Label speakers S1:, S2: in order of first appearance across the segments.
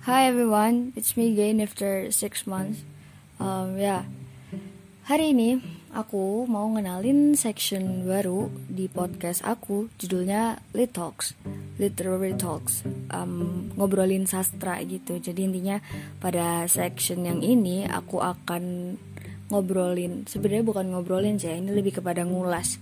S1: Hi everyone, it's me again after six months. Um, ya, yeah. hari ini aku mau ngenalin section baru di podcast aku, judulnya Lit Talks, Literary Talks, um, ngobrolin sastra gitu. Jadi intinya pada section yang ini aku akan ngobrolin, sebenarnya bukan ngobrolin sih, ini lebih kepada ngulas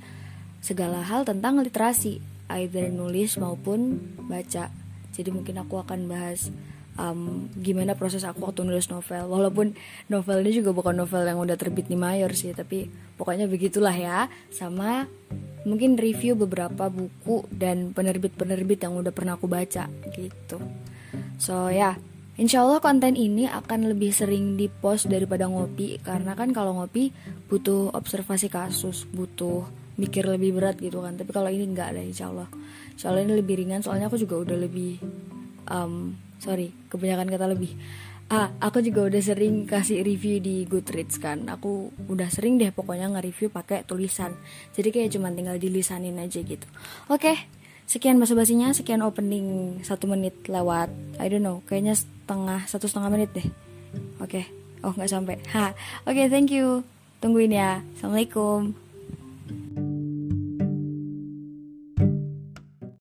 S1: segala hal tentang literasi, either nulis maupun baca. Jadi mungkin aku akan bahas um, gimana proses aku waktu nulis novel? Walaupun novel ini juga bukan novel yang udah terbit di mayor sih tapi pokoknya begitulah ya. Sama mungkin review beberapa buku dan penerbit-penerbit yang udah pernah aku baca gitu. So ya Insya Allah konten ini akan lebih sering di post daripada ngopi Karena kan kalau ngopi butuh observasi kasus Butuh mikir lebih berat gitu kan. Tapi kalau ini enggak lah insya Allah. Allah ini lebih ringan soalnya aku juga udah lebih um, sorry kebanyakan kata lebih. Ah aku juga udah sering kasih review di Goodreads kan. Aku udah sering deh pokoknya nge-review pakai tulisan. Jadi kayak cuma tinggal dilisanin aja gitu. Oke okay, sekian basa basinya sekian opening satu menit lewat. I don't know kayaknya setengah satu setengah menit deh. Oke okay. oh nggak sampai. Ha oke okay, thank you. Tungguin ya. Assalamualaikum